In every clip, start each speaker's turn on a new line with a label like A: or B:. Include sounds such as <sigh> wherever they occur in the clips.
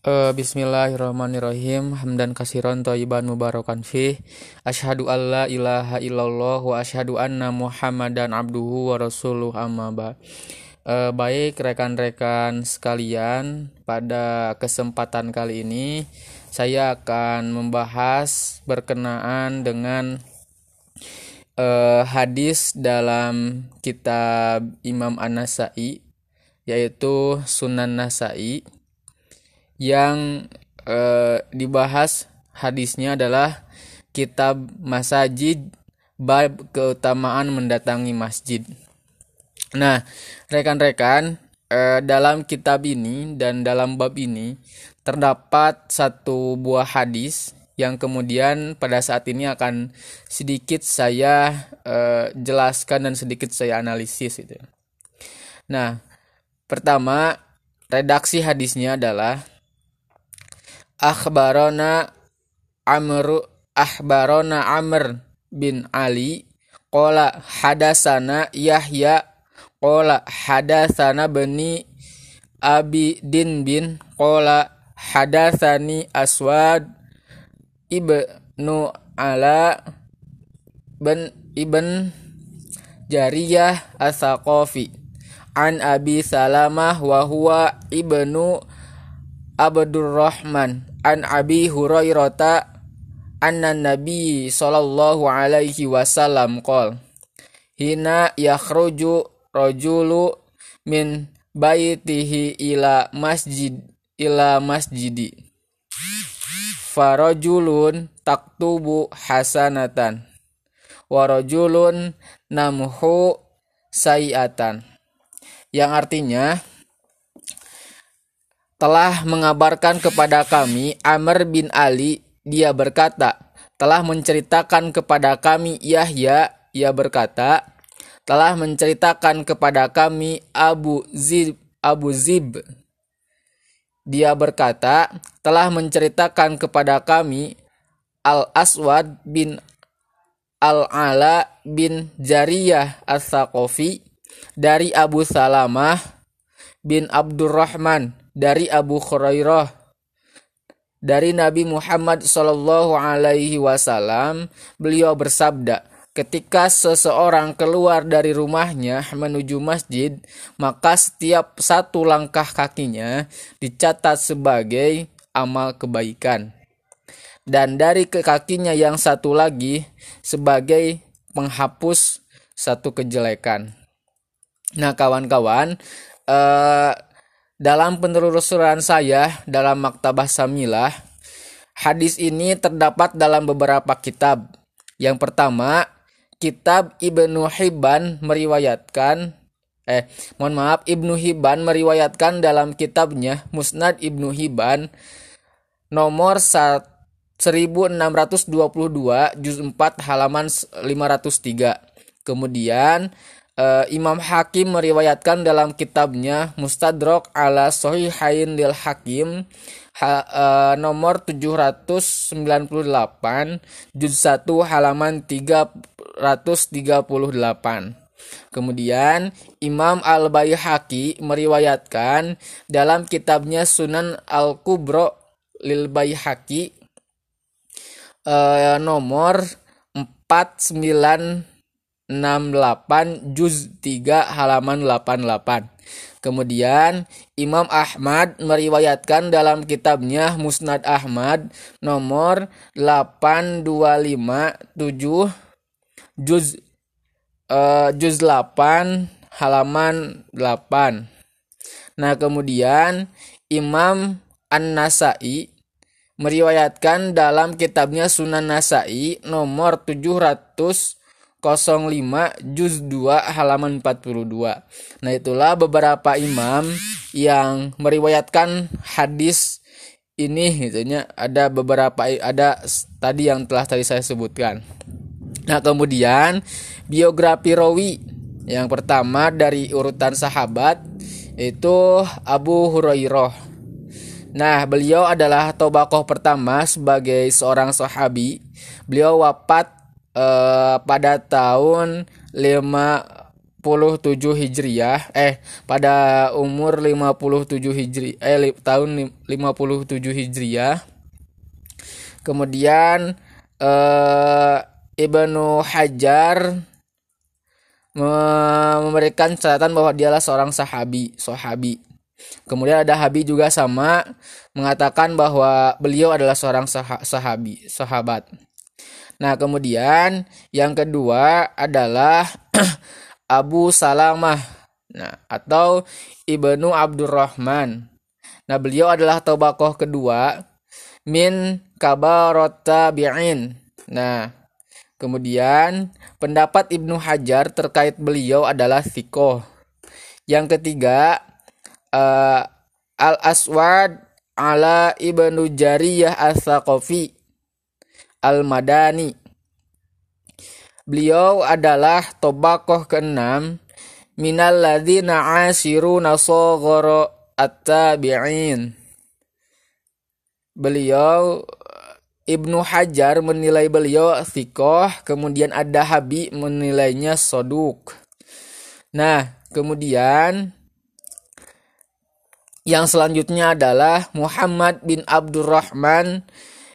A: Uh, Bismillahirrahmanirrahim. Hamdan kasiron toyiban mubarakan fi Ashadu an la ilaha illallah Wa ashadu anna muhammadan abduhu wa rasuluh amma ba. Uh, Baik rekan-rekan sekalian Pada kesempatan kali ini Saya akan membahas berkenaan dengan uh, Hadis dalam kitab Imam An-Nasai Yaitu Sunan Nasai yang eh, dibahas hadisnya adalah kitab masajid bab keutamaan mendatangi masjid. Nah, rekan-rekan, eh, dalam kitab ini dan dalam bab ini terdapat satu buah hadis yang kemudian pada saat ini akan sedikit saya eh, jelaskan dan sedikit saya analisis itu. Nah, pertama redaksi hadisnya adalah akhbarona Amr akhbarona Amr bin Ali qala hadasana Yahya qala hadasana bani Abi Din bin qala hadasani Aswad ibnu Ala bin ibn Jariyah Asaqafi an Abi Salamah wa huwa ibnu Abdurrahman an Abi Hurairah anna Nabi sallallahu alaihi wasallam qol hina yakhruju rajulu min baitihi ila masjid ila masjidi. Farajulun taktubu hasanatan warajulun namhu sayiatan yang artinya telah mengabarkan kepada kami Amr bin Ali dia berkata telah menceritakan kepada kami Yahya ia berkata telah menceritakan kepada kami Abu Zib Abu Zib. Dia berkata telah menceritakan kepada kami Al Aswad bin Al Ala bin Jariyah As-Saqafi dari Abu Salamah bin Abdurrahman dari Abu Hurairah dari Nabi Muhammad Shallallahu Alaihi Wasallam beliau bersabda ketika seseorang keluar dari rumahnya menuju masjid maka setiap satu langkah kakinya dicatat sebagai amal kebaikan dan dari ke kakinya yang satu lagi sebagai penghapus satu kejelekan. Nah, kawan-kawan, eh, dalam penelusuran saya dalam Maktabah Samilah, hadis ini terdapat dalam beberapa kitab. Yang pertama, kitab Ibnu Hibban meriwayatkan eh mohon maaf Ibnu Hibban meriwayatkan dalam kitabnya Musnad Ibnu Hibban nomor 1622 juz 4 halaman 503. Kemudian uh, Imam Hakim meriwayatkan dalam kitabnya Mustadrak ala Sahihain lil Hakim ha, uh, nomor 798 juz 1 halaman 338. Kemudian Imam Al-Baihaqi meriwayatkan dalam kitabnya Sunan Al-Kubro lil Baihaqi uh, nomor 49 68 juz 3 halaman 88. Kemudian Imam Ahmad meriwayatkan dalam kitabnya Musnad Ahmad nomor 8257 juz uh, juz 8 halaman 8. Nah, kemudian Imam An-Nasai meriwayatkan dalam kitabnya Sunan Nasai nomor 700 05 juz 2 halaman 42. Nah, itulah beberapa imam yang meriwayatkan hadis ini gitunya ada beberapa ada tadi yang telah tadi saya sebutkan. Nah, kemudian biografi rawi yang pertama dari urutan sahabat itu Abu Hurairah. Nah, beliau adalah tobakoh pertama sebagai seorang sahabi. Beliau wafat uh, pada tahun 5 Hijriah eh pada umur 57 Hijri eh tahun 57 Hijriah kemudian eh, Ibnu Hajar memberikan catatan bahwa dialah seorang sahabi sahabi. Kemudian ada Habi juga sama mengatakan bahwa beliau adalah seorang sah sahabi sahabat Nah, kemudian yang kedua adalah <clears throat> Abu Salamah. Nah, atau Ibnu Abdurrahman. Nah, beliau adalah tobakoh kedua min kabarot tabi'in. Nah, kemudian pendapat Ibnu Hajar terkait beliau adalah sikoh. Yang ketiga, uh, Al-Aswad ala Ibnu Jariyah As-Saqafi Al-Madani. Beliau adalah tobakoh keenam minal ladzina asiru nasogoro at-tabi'in. Beliau Ibnu Hajar menilai beliau sikoh, kemudian ada Habi menilainya soduk. Nah, kemudian yang selanjutnya adalah Muhammad bin Abdurrahman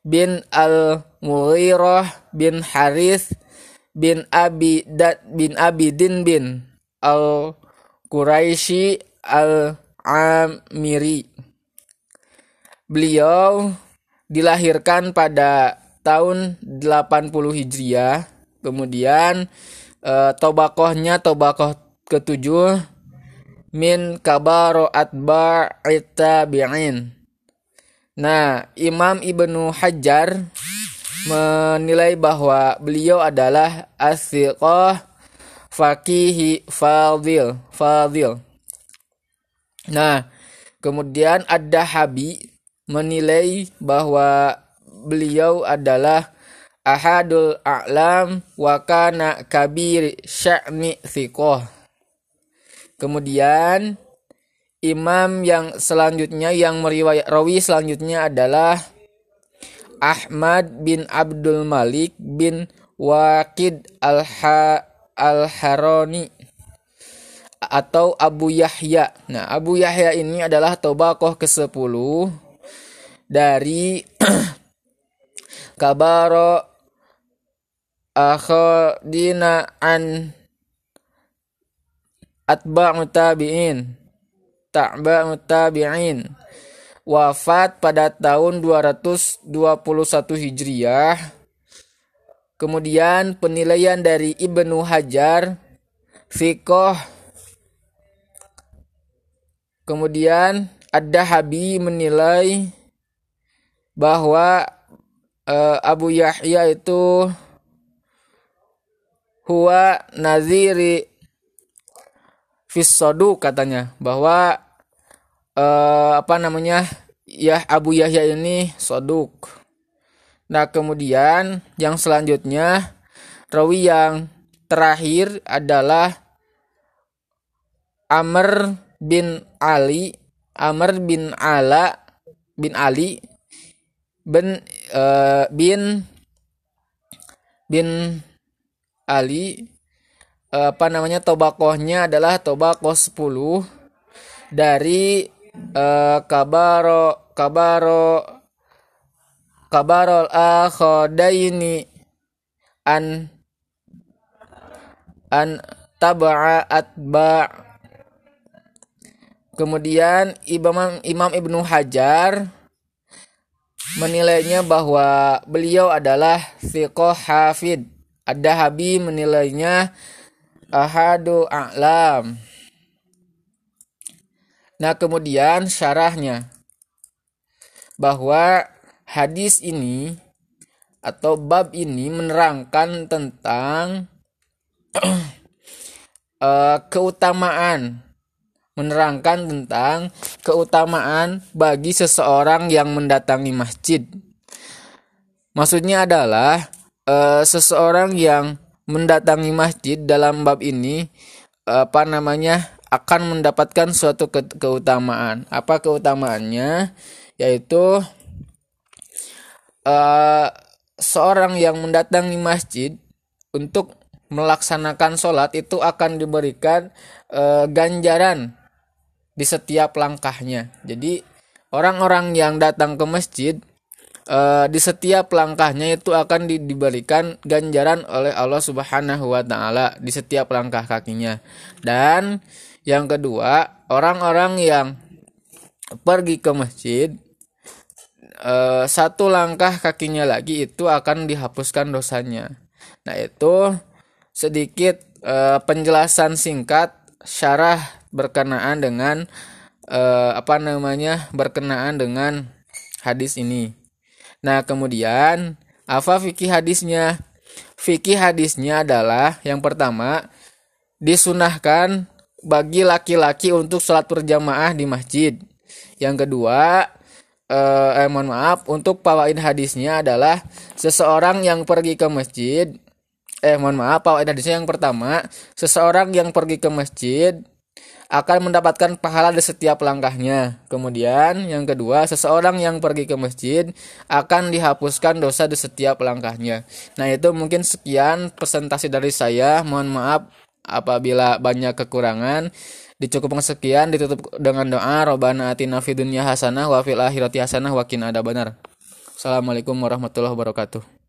A: bin Al-Mughirah bin Harith bin Abi Dat bin Abidin bin Al-Quraisy Al-Amiri. Beliau dilahirkan pada tahun 80 Hijriah. Kemudian e, tobakohnya tobakoh ketujuh min kabaro atba'it tabi'in Nah, Imam Ibnu Hajar menilai bahwa beliau adalah asyiqah fakihi fadil fadil. Nah, kemudian ada Habi menilai bahwa beliau adalah ahadul a'lam wa kana kabir sya'ni thiqah. Kemudian Imam yang selanjutnya yang meriwayat rawi selanjutnya adalah Ahmad bin Abdul Malik bin Waqid al-Ha al-Haroni atau Abu Yahya. Nah, Abu Yahya ini adalah tobakoh ke-10 dari <clears throat> Kabaro Akhadina an Atba'u tabi'in Ta'ba Tabi'in wafat pada tahun 221 Hijriah. Kemudian penilaian dari Ibnu Hajar Fikoh Kemudian ada Habi menilai bahwa uh, Abu Yahya itu huwa naziri Fisodu katanya bahwa uh, apa namanya ya Abu Yahya ini soduk. Nah kemudian yang selanjutnya rawi yang terakhir adalah Amr bin Ali Amr bin Ala bin Ali bin uh, bin bin Ali apa namanya tobakohnya adalah tobakoh 10 dari uh, kabaro kabaro kabarol akhodaini an an taba'a atba. Kemudian Imam Imam Ibnu Hajar menilainya bahwa beliau adalah fiqh hafid ada Habi menilainya ahadu a'lam. Nah, kemudian syarahnya bahwa hadis ini atau bab ini menerangkan tentang uh, <clears throat> keutamaan menerangkan tentang keutamaan bagi seseorang yang mendatangi masjid. Maksudnya adalah uh, seseorang yang mendatangi masjid dalam bab ini apa namanya akan mendapatkan suatu ke keutamaan. Apa keutamaannya? Yaitu uh, seorang yang mendatangi masjid untuk melaksanakan sholat itu akan diberikan e, ganjaran di setiap langkahnya. Jadi orang-orang yang datang ke masjid e, di setiap langkahnya itu akan di, diberikan ganjaran oleh Allah Subhanahu wa taala di setiap langkah kakinya. Dan yang kedua, orang-orang yang pergi ke masjid e, satu langkah kakinya lagi itu akan dihapuskan dosanya. Nah, itu sedikit uh, penjelasan singkat syarah berkenaan dengan uh, apa namanya berkenaan dengan hadis ini. Nah, kemudian apa fikih hadisnya? Fikih hadisnya adalah yang pertama disunahkan bagi laki-laki untuk sholat berjamaah di masjid. Yang kedua, eh, eh mohon maaf, untuk pawain hadisnya adalah seseorang yang pergi ke masjid eh mohon maaf Pak hadisnya yang pertama seseorang yang pergi ke masjid akan mendapatkan pahala di setiap langkahnya. Kemudian yang kedua, seseorang yang pergi ke masjid akan dihapuskan dosa di setiap langkahnya. Nah, itu mungkin sekian presentasi dari saya. Mohon maaf apabila banyak kekurangan. Dicukupkan sekian ditutup dengan doa Robbana atina fid dunya hasanah wa fil akhirati hasanah wa qina adzabannar. Assalamualaikum warahmatullahi wabarakatuh.